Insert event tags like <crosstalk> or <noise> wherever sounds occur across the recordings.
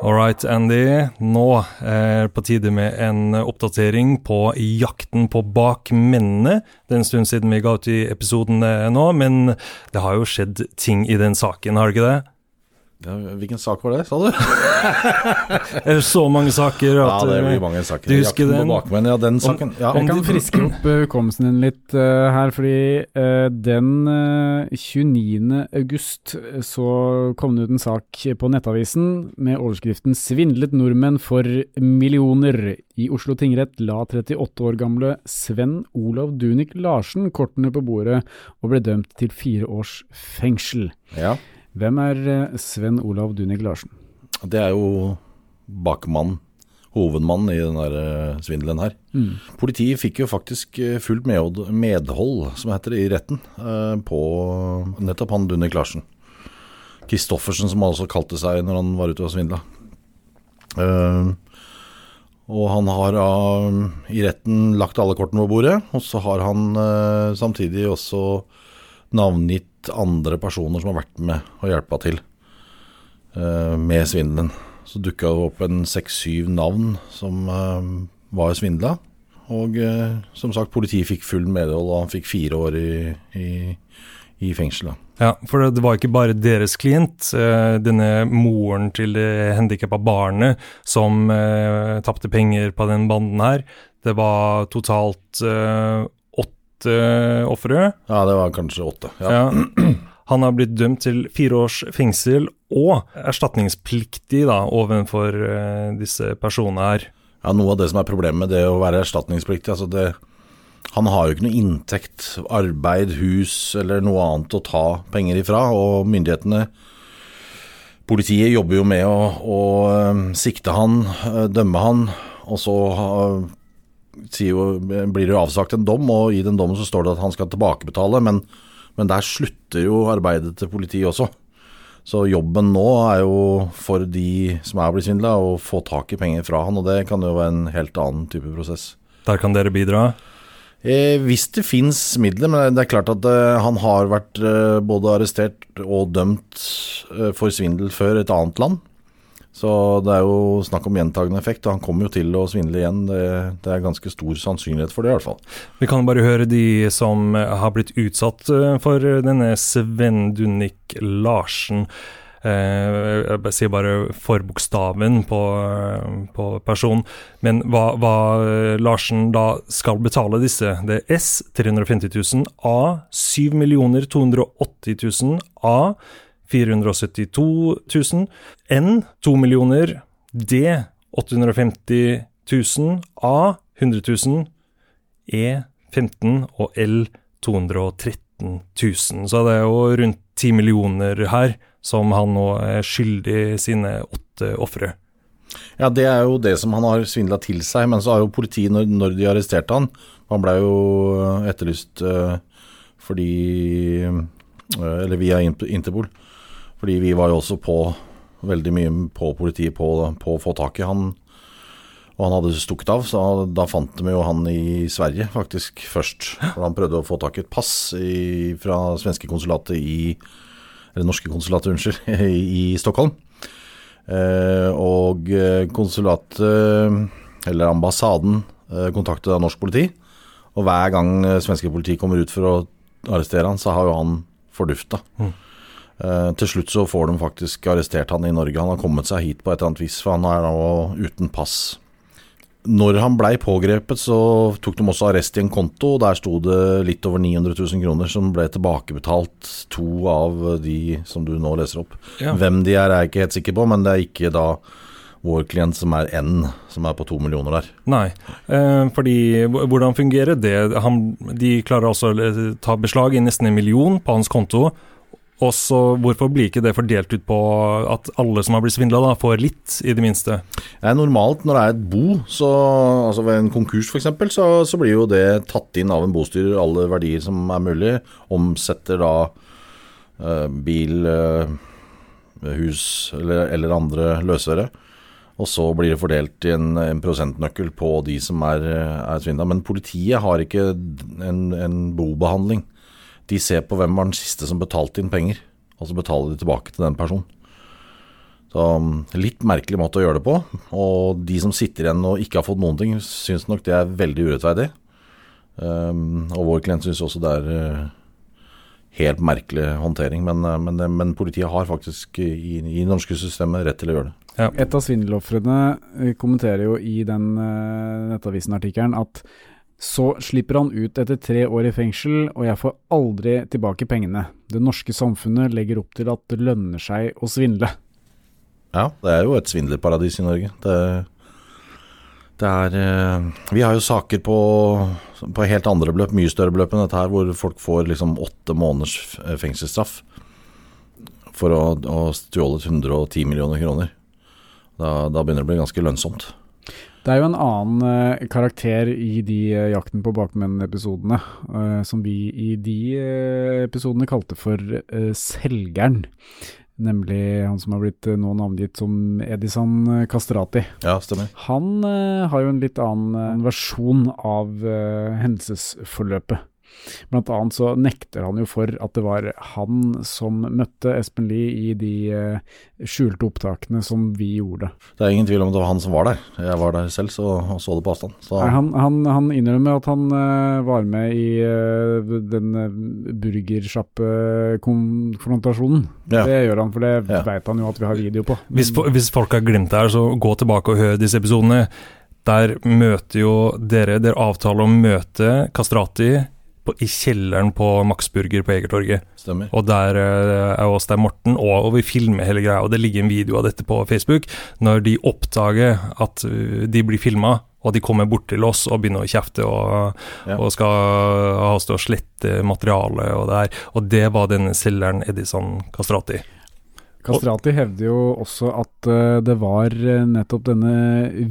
All right, Andy. Nå er det på tide med en oppdatering på jakten på bakmennene. Det er en stund siden vi ga ut i episoden eh, nå, men det har jo skjedd ting i den saken, har det ikke det? Ja, hvilken sak var det, sa du? <laughs> Er det så mange saker Ja, det er blir mange saker. du husker den? bakmenn, ja, den saken. Ja, om Jeg kan friske opp eh, hukommelsen din litt uh, her, fordi uh, den uh, 29. august så kom det ut en sak på Nettavisen med overskriften 'Svindlet nordmenn for millioner'. I Oslo tingrett la 38 år gamle Sven Olav Dunik Larsen kortene på bordet og ble dømt til fire års fengsel. ja. Hvem er eh, Sven Olav Dunig Larsen? Det er jo bakmann, hovedmann i den der eh, svindelen her. Politiet fikk jo faktisk eh, fullt medhold, som heter det, i retten, på nettopp han Dunnik Larsen. Kristoffersen, som han også kalte seg når han var ute og svindla. Og han har i retten lagt alle kortene på bordet, og så har han samtidig også navngitt andre personer som har vært med og hjelpa til uh, med svindelen. Så dukka det opp en seks-syv navn som uh, var svindla. Og uh, som sagt, politiet fikk full medhold, og han fikk fire år i, i, i fengsel. da. Ja, for det var ikke bare deres klient, denne moren til det handikappa barnet som tapte penger på den banden her. Det var totalt åtte ofre. Ja, det var kanskje åtte. Ja. Ja. Han har blitt dømt til fire års fengsel og erstatningspliktig da, overfor eh, disse personene her. Ja, Noe av det som er problemet med det å være erstatningspliktig altså det, Han har jo ikke noe inntekt, arbeid, hus eller noe annet å ta penger ifra. Og myndighetene, politiet, jobber jo med å, å eh, sikte han, eh, dømme han. Og så jo, blir det jo avsagt en dom, og i den dommen så står det at han skal tilbakebetale. Men, men der slutter jo arbeidet til politiet også. Så jobben nå er jo for de som er blitt svindla, å få tak i penger fra han, og det kan jo være en helt annen type prosess. Der kan dere bidra. Eh, hvis det fins midler, men det er klart at eh, han har vært eh, både arrestert og dømt eh, for svindel før et annet land. Så det er jo snakk om gjentagende effekt, og han kommer jo til å svindle igjen. Det, det er ganske stor sannsynlighet for det, i hvert fall. Vi kan bare høre de som eh, har blitt utsatt eh, for denne Sven Dunnik Larsen. Eh, jeg sier bare forbokstaven på, eh, på personen. Men hva, hva eh, Larsen da skal betale disse, det er S 350 000, A 7 280 000, A 472 000, N 2 millioner, D 850 000, A 100 000, E 15 og L 213 000. Så det er jo rundt 10 millioner her som han nå er skyldig sine åtte ofre. Ja, det er jo det som han har svindla til seg. Men så har jo politiet, når, når de arresterte han Han ble jo etterlyst uh, fordi uh, Eller via Interpol. Fordi vi var jo også på veldig mye på politiet på, på å få tak i han. Og han hadde stukket av, så da fant de jo han i Sverige faktisk først. For han prøvde å få tak i et pass i, fra svenske konsulatet i Eller norske konsulatet, unnskyld, <laughs> i, i Stockholm. Eh, og konsulatet, eller ambassaden, eh, kontaktet av norsk politi. Og hver gang svenske politi kommer ut for å arrestere han, så har jo han fordufta. Mm. Uh, til slutt så får de faktisk arrestert han i Norge. Han har kommet seg hit på et eller annet vis, for han er nå uten pass. Når han blei pågrepet, så tok de også arrest i en konto. Der sto det litt over 900 000 kroner som ble tilbakebetalt to av de som du nå leser opp. Ja. Hvem de er, er jeg ikke helt sikker på, men det er ikke da vår klient som er N, som er på to millioner der. Nei, eh, fordi hvordan fungerer det? Han, de klarer altså å ta beslag i nesten en million på hans konto og så Hvorfor blir ikke det fordelt ut på at alle som har blitt svindla, får litt, i det minste? Er normalt når det er et bo, så, altså ved en konkurs f.eks., så, så blir jo det tatt inn av en bostyrer, alle verdier som er mulig. Omsetter da eh, bil, eh, hus eller, eller andre løsøre. Og så blir det fordelt i en, en prosentnøkkel på de som er, er svindla. Men politiet har ikke en, en bobehandling de ser på hvem var den siste som betalte inn penger, og så betaler de tilbake til den personen. Så um, Litt merkelig måte å gjøre det på. Og de som sitter igjen og ikke har fått noen ting, syns nok det er veldig urettferdig. Um, og vår klient syns også det er uh, helt merkelig håndtering. Men, uh, men, uh, men, politiet har faktisk i, i norske systemet rett til å gjøre det. Ja. Et av svindelofrene uh, kommenterer jo i den uh, Nettavisen-artikkelen at så slipper han ut etter tre år i fengsel, og jeg får aldri tilbake pengene. Det norske samfunnet legger opp til at det lønner seg å svindle. Ja, det er jo et svindlerparadis i Norge. Det, det er eh, Vi har jo saker på, på, helt andre beløp, mye større beløp enn dette her, hvor folk får liksom åtte måneders fengselsstraff for å ha stjålet 110 millioner kroner. Da, da begynner det å bli ganske lønnsomt. Det er jo en annen uh, karakter i de uh, Jakten på bakmenn-episodene, uh, som vi i de episodene kalte for Selgeren. Nemlig han som har blitt nå navngitt som Edison Kastrati. Ja, stemmer. Han har jo en litt annen versjon av hendelsesforløpet. Blant annet så nekter han jo for at det var han som møtte Espen Lie i de uh, skjulte opptakene som vi gjorde. Det er ingen tvil om at det var han som var der. Jeg var der selv så, og så det på avstand. Nei, han, han, han, innrømmer at han uh, var med i uh, den burgersjappe-konfrontasjonen. Ja. Det gjør han, for det ja. veit han jo at vi har video på. Hvis, hvis folk har glemt det her, så gå tilbake og hør disse episodene. Der møter jo dere, dere avtaler å møte Kastrati på, i kjelleren på Max Burger på Egertorget. Stemmer. Og der uh, er oss, der Morten, og, og, vi filmer hele greia. Og det ligger en video av dette på Facebook. Når de oppdager at uh, de blir filma, og de kommer bort til oss og begynner å kjefte og, ja. og skal ha oss til å slette materialet og det her. Og det var denne selgeren Edison Kastrati. Kastrati hevder jo også at uh, det var uh, nettopp denne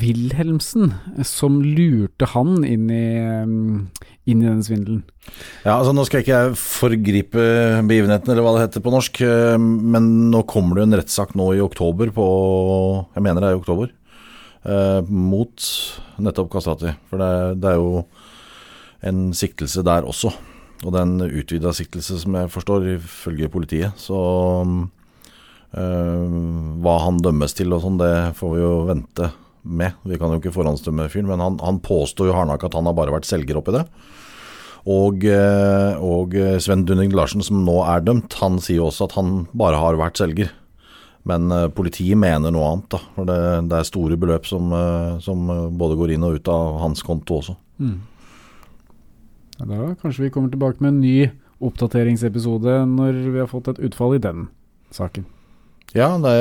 Wilhelmsen som lurte han inn i, inn i den svindelen. Ja, altså Nå skal ikke jeg forgripe begivenheten, eller hva det heter på norsk, men nå kommer det en rettssak nå i oktober på Jeg mener det er i oktober. mot nettopp Kastrati. For det, det er jo en siktelse der også. Og det er en utvida siktelse, som jeg forstår, ifølge politiet. Så hva han dømmes til og sånn, det får vi jo vente med. Vi kan jo ikke forhåndsdømme fyren, men han, han påstår jo hardnakka at han har bare vært selger oppi det. Og, uh, og Sven Dunning Larsen, som nå er dømt, han sier jo også at han bare har vært selger. Men politiet mener noe annet, da. For det, det er store beløp som, som, både går inn og ut av hans konto også. Mm. Da kanskje vi kommer tilbake med en ny oppdateringsepisode når vi har fått et utfall i den saken. Ja, det,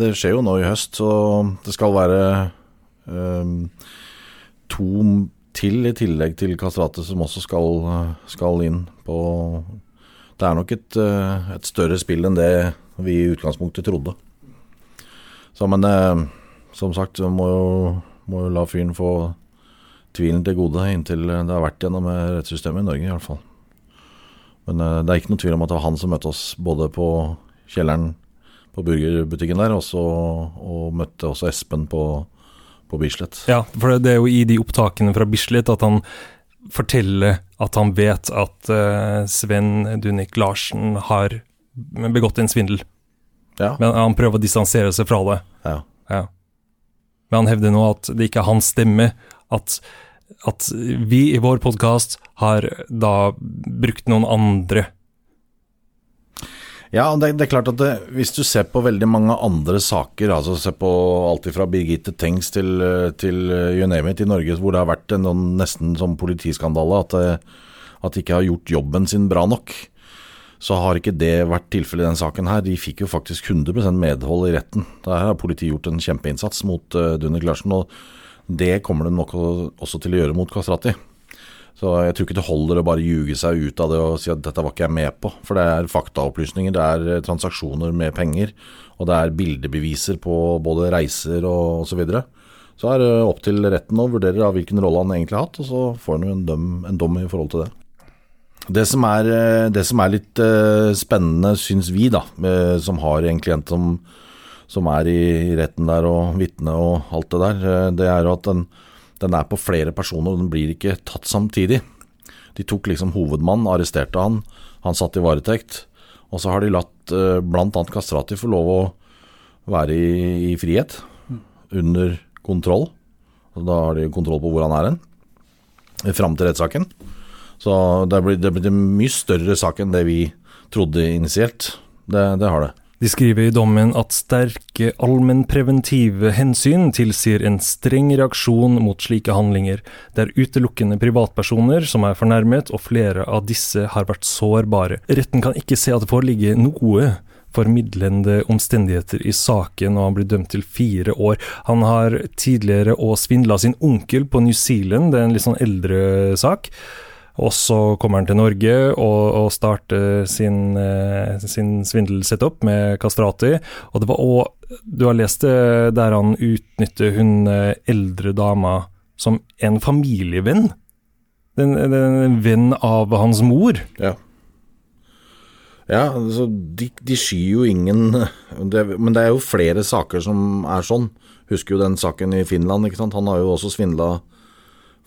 det, skjer jo nå i høst, så det skal være um, to til, i tillegg til kastratet, som også skal, skal inn på Det er nok et, eh, et, større spill enn det vi i utgangspunktet trodde. Så, men eh, som sagt, må må jo la fyren få tvilen til gode inntil det har vært gjennom rettssystemet i Norge, i hvert fall. Men eh, det er ikke noe tvil om at det var han som møtte oss både på kjelleren på burgerbutikken der, også, og møtte også Espen på, på Bislett. Ja, for det er jo i de opptakene fra Bislett at han forteller at han vet at uh, Sven Dunik Larsen har begått en svindel. Ja. Men han prøver å distansere seg fra det. Ja. ja. Men han hevder nå at det ikke er hans stemme. At, at vi i vår podkast har da brukt noen andre ja, det, det, er klart at det, hvis du ser på veldig mange andre saker, altså se på alt fra Birgitte Tengs til, til you name it i Norge, hvor det har vært en sånn, nesten som politiskandale, at, at de ikke har gjort jobben sin bra nok, så har ikke det vært tilfellet i denne saken her. De fikk jo faktisk 100 medhold i retten. Der har politiet gjort en kjempeinnsats mot uh, Dunne Klarsen, og det kommer de nok også til å gjøre mot Kastrati. Så jeg tror ikke det holder å bare ljuge seg ut av det og si at dette var ikke jeg med på. For det er faktaopplysninger, det er eh, transaksjoner med penger, og det er bildebeviser på både reiser og osv. Så, videre. så er det opp til retten å vurdere hvilken rolle han egentlig har hatt, og så får han jo en dom, en dom i forhold til det. Det som er, eh, det som er litt uh, spennende, syns vi, da, som har en klient som, som er i, retten der og vitne og alt det der, det er jo at den, den er på flere personer, og den blir ikke tatt samtidig. De tok liksom hovedmannen, arresterte han, han satt i varetekt. Og så har de latt uh, bl.a. Kastrati få lov å være i, i frihet, under kontroll. Og da har de kontroll på hvor han er hen, fram til rettssaken. Så det blir en mye større sak enn det vi trodde initielt. Det, det har det. De skriver i dommen at sterke allmennpreventive hensyn tilsier en streng reaksjon mot slike handlinger. Det er utelukkende privatpersoner som er fornærmet, og flere av disse har vært sårbare. Retten kan ikke se at det foreligger noe formidlende omstendigheter i saken, og han blir dømt til fire år. Han har tidligere òg svindla sin onkel på New Zealand, det er en litt sånn eldre sak. Og så kommer han til Norge og, og starter sin, eh, sin svindelsetup med Kastrati. Og det var òg Du har lest det der han utnytter hun eh, eldre dama som en familievenn. Den, den, en venn av hans mor. Ja. Ja, altså, de, de skyr jo ingen det, Men det er jo flere saker som er sånn. Husker jo den saken i Finland. ikke sant? Han har jo også svindla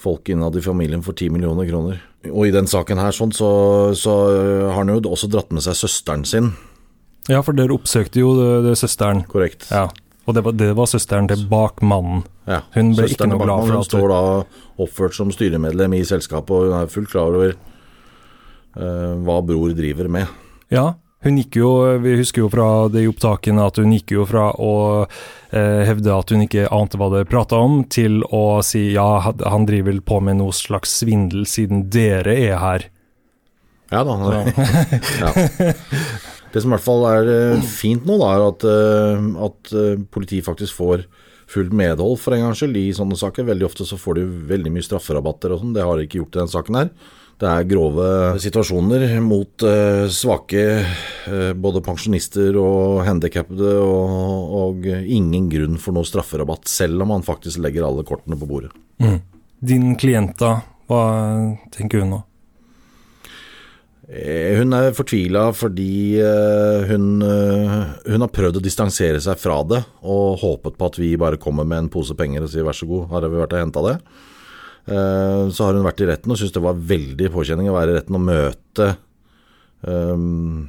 folk innad i familien for 10 millioner kroner. Og i den saken her sånn, så, så har han jo også dratt med seg søsteren sin. Ja, for dere oppsøkte jo det, det søsteren. Korrekt. Ja. Og det var, det var søsteren til bakmannen. Ja, hun ble ikke noe glad for at Hun står da oppført som styremedlem i selskapet, og hun er fullt klar over uh, hva bror driver med. Ja, hun gikk jo, vi husker jo fra de opptakene at hun gikk jo fra å eh, hevde at hun ikke ante hva det prata om, til å si ja, han driver vel på med noe slags svindel siden dere er her. Ja da. ja. Det som i hvert fall er eh, fint nå, da, er at, eh, at eh, politiet faktisk får fullt medhold for en gangs skyld i sånne saker. Veldig ofte så får de veldig mye strafferabatter og sånn, det har de ikke gjort i denne saken her. Det er grove situasjoner mot uh, svake uh, både pensjonister og handikappede, og, og, ingen grunn for noe strafferabatt, selv om man faktisk legger alle kortene på bordet. Mm. Din klient, da, hva tenker hun nå? Eh, hun er fortvila fordi hun, hun, har prøvd å distansere seg fra det, og håpet på at vi bare kommer med en pose penger og sier vær så god, har vi vært og henta det? Eh, så har hun vært i retten og syntes det var veldig påkjenning å være i retten og møte um,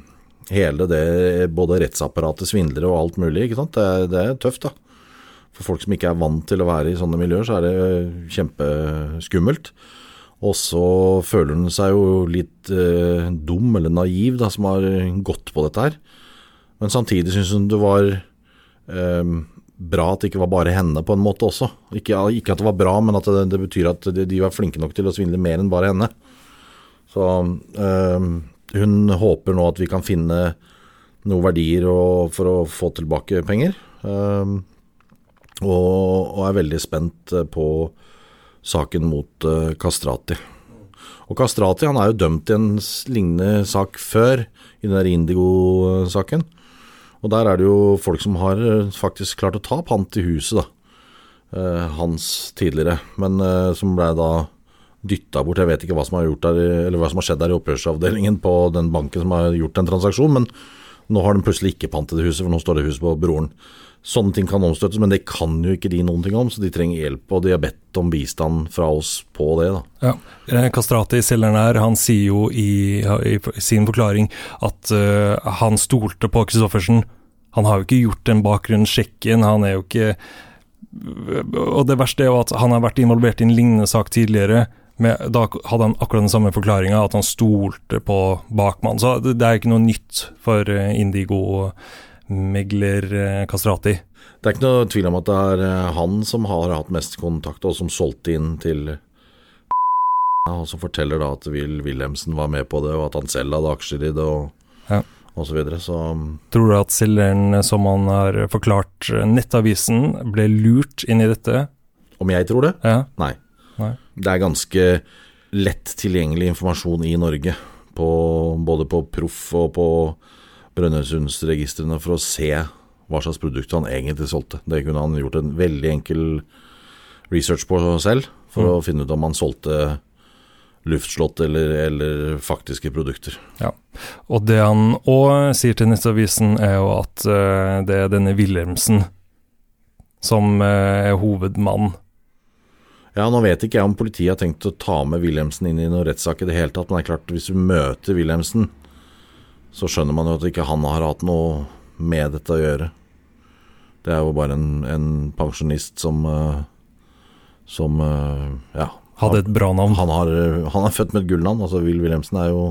hele det, både rettsapparatet, svindlere og alt mulig. ikke sant? Det, det, er tøft, da. For folk som ikke er vant til å være i sånne miljøer, så er det kjempeskummelt. Og så føler hun seg jo litt uh, dum eller naiv da, som har gått på dette her. Men samtidig syns hun det var um, bra at det ikke var bare henne, på en måte også. Ikke, ikke at det var bra, men at det, det betyr at de, var flinke nok til å svindle mer enn bare henne. Så øh, hun håper nå at vi kan finne noen verdier og, for å få tilbake penger. Øh, og, og, er veldig spent på saken mot øh, Kastrati. Og Kastrati han er jo dømt i en lignende sak før, i den der Indigo-saken. Og der er det jo folk som har eh, faktisk klart å ta pant i huset, da. Eh, hans tidligere, men eh, som ble da dytta bort. Jeg vet ikke hva som har, der, eller hva som har skjedd der i opphørsavdelingen på den banken som har gjort en transaksjon, men nå har de plutselig ikke pant i det huset, for nå står det huset på broren. Sånne ting kan omstøttes, men det kan jo ikke de noen ting om, så de trenger hjelp, og de har bedt om bistand fra oss på det. da. Ja. Kastrati, selgeren her, han sier jo i, i sin forklaring at uh, han stolte på Kristoffersen. Han har jo ikke gjort den bakgrunnssjekken, han er jo ikke Og det verste er jo at han har vært involvert i en lignende sak tidligere. Med, da hadde han akkurat den samme forklaringa, at han stolte på bakmannen. Så det, er ikke noe nytt for eh, Indigo-megler eh, Kastrati. Det er ikke noe tvil om at det er eh, han som har hatt mest kontakt, og som solgte inn til <laughs> og som forteller da at Will Wilhelmsen var med på det, og at han selv hadde aksjer i det, og, Ja. og så videre. Så um, Tror du at selgeren, som han har forklart eh, Nettavisen, ble lurt inn i dette? om jeg tror det? Ja. Nei. Nei. Det er ganske lett tilgjengelig informasjon i Norge, på, både på Proff og på Brønnøysundsregistrene, for å se hva slags produkt han egentlig solgte. Det kunne han gjort en veldig enkel research på selv, for å finne ut om han solgte luftslott eller, eller faktiske produkter. Ja, Og det han òg sier til Nettavisen, er jo at eh, det er denne Wilhelmsen som eh, er hovedmann. Ja, Nå vet ikke jeg om politiet har tenkt å ta med Wilhelmsen inn i noen rettssak i det hele tatt, men det er klart, hvis du møter Wilhelmsen, så skjønner man jo at ikke han har hatt noe med dette å gjøre. Det er jo bare en, en pensjonist som eh, Som eh, ja. Hadde et bra navn. Han, har, han er født med et gullnavn. Altså Will Wilhelmsen er jo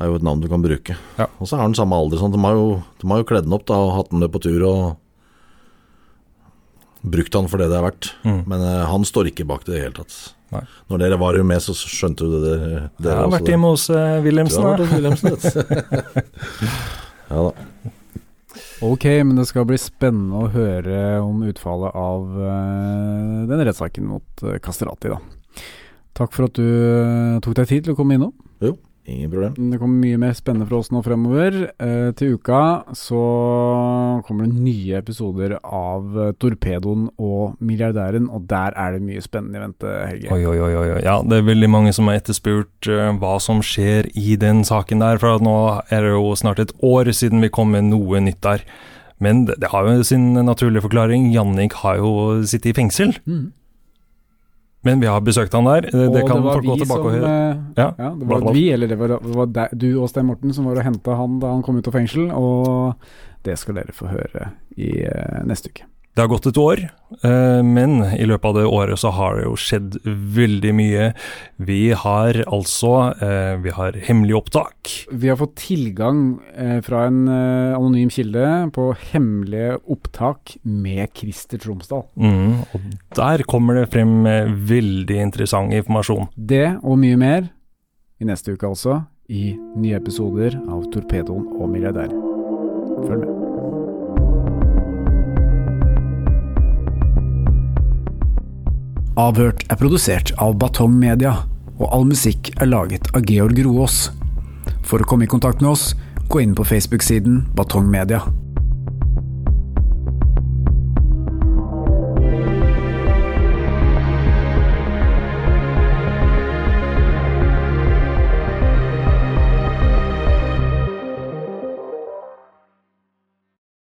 er jo et navn du kan bruke. Ja. Og så er han samme alder. Sånn. De, har jo, de har jo kledd den opp da, og hatt den med på tur og brukt han for det det er verdt. Mm. Men uh, han står ikke bak det i det hele tatt. Nei. Når dere var jo med, så skjønte du det. Dere, Jeg har vært hjemme hos eh, Wilhelmsen. da. Wilhelmsen, <laughs> ja da. Ok, men det skal bli spennende å høre om utfallet av uh, den rettssaken mot uh, Kastrati, da. Takk for at du eh, tok deg tid til å komme innom. Ingen problem. Det kommer mye mer spennende for oss nå fremover. Eh, til uka så kommer det nye episoder av eh, Torpedoen og Milliardæren, og der er det mye spennende i vente, Helge. Oi, oi, oi, oi. oi. Ja, det er veldig mange som har etterspurt uh, hva som skjer i den saken der. For at nå er det jo snart et år siden vi kom med noe nytt der. Men det, det har jo sin naturlige forklaring. Jannik har jo sittet i fengsel. Mm. Men vi har besøkt han der. Det, det kan det folk gå tilbake tilbake og høre. eh, Ja, Ja, det var vi, eller det var, det var der, du og Stein Morten som var og henta han da han kom ut av fengsel, og det skal dere få høre i eh, neste uke. Det har gått et år, eh, men i løpet av det året så har det jo skjedd veldig mye. Vi har altså eh, Vi har hemmelig opptak. Vi har fått tilgang eh, fra en anonym kilde på hemmelige opptak med Christer Tromsdal. Mm, og der kommer det frem veldig interessant informasjon. Det og mye mer i neste uke altså, i nye episoder av Torpedoen og Milliardæren. Følg med. Avhørt er produsert av Batong Media, og all musikk er laget av Georg Roaas. For å komme i kontakt med oss, gå inn på Facebook-siden Batong Media.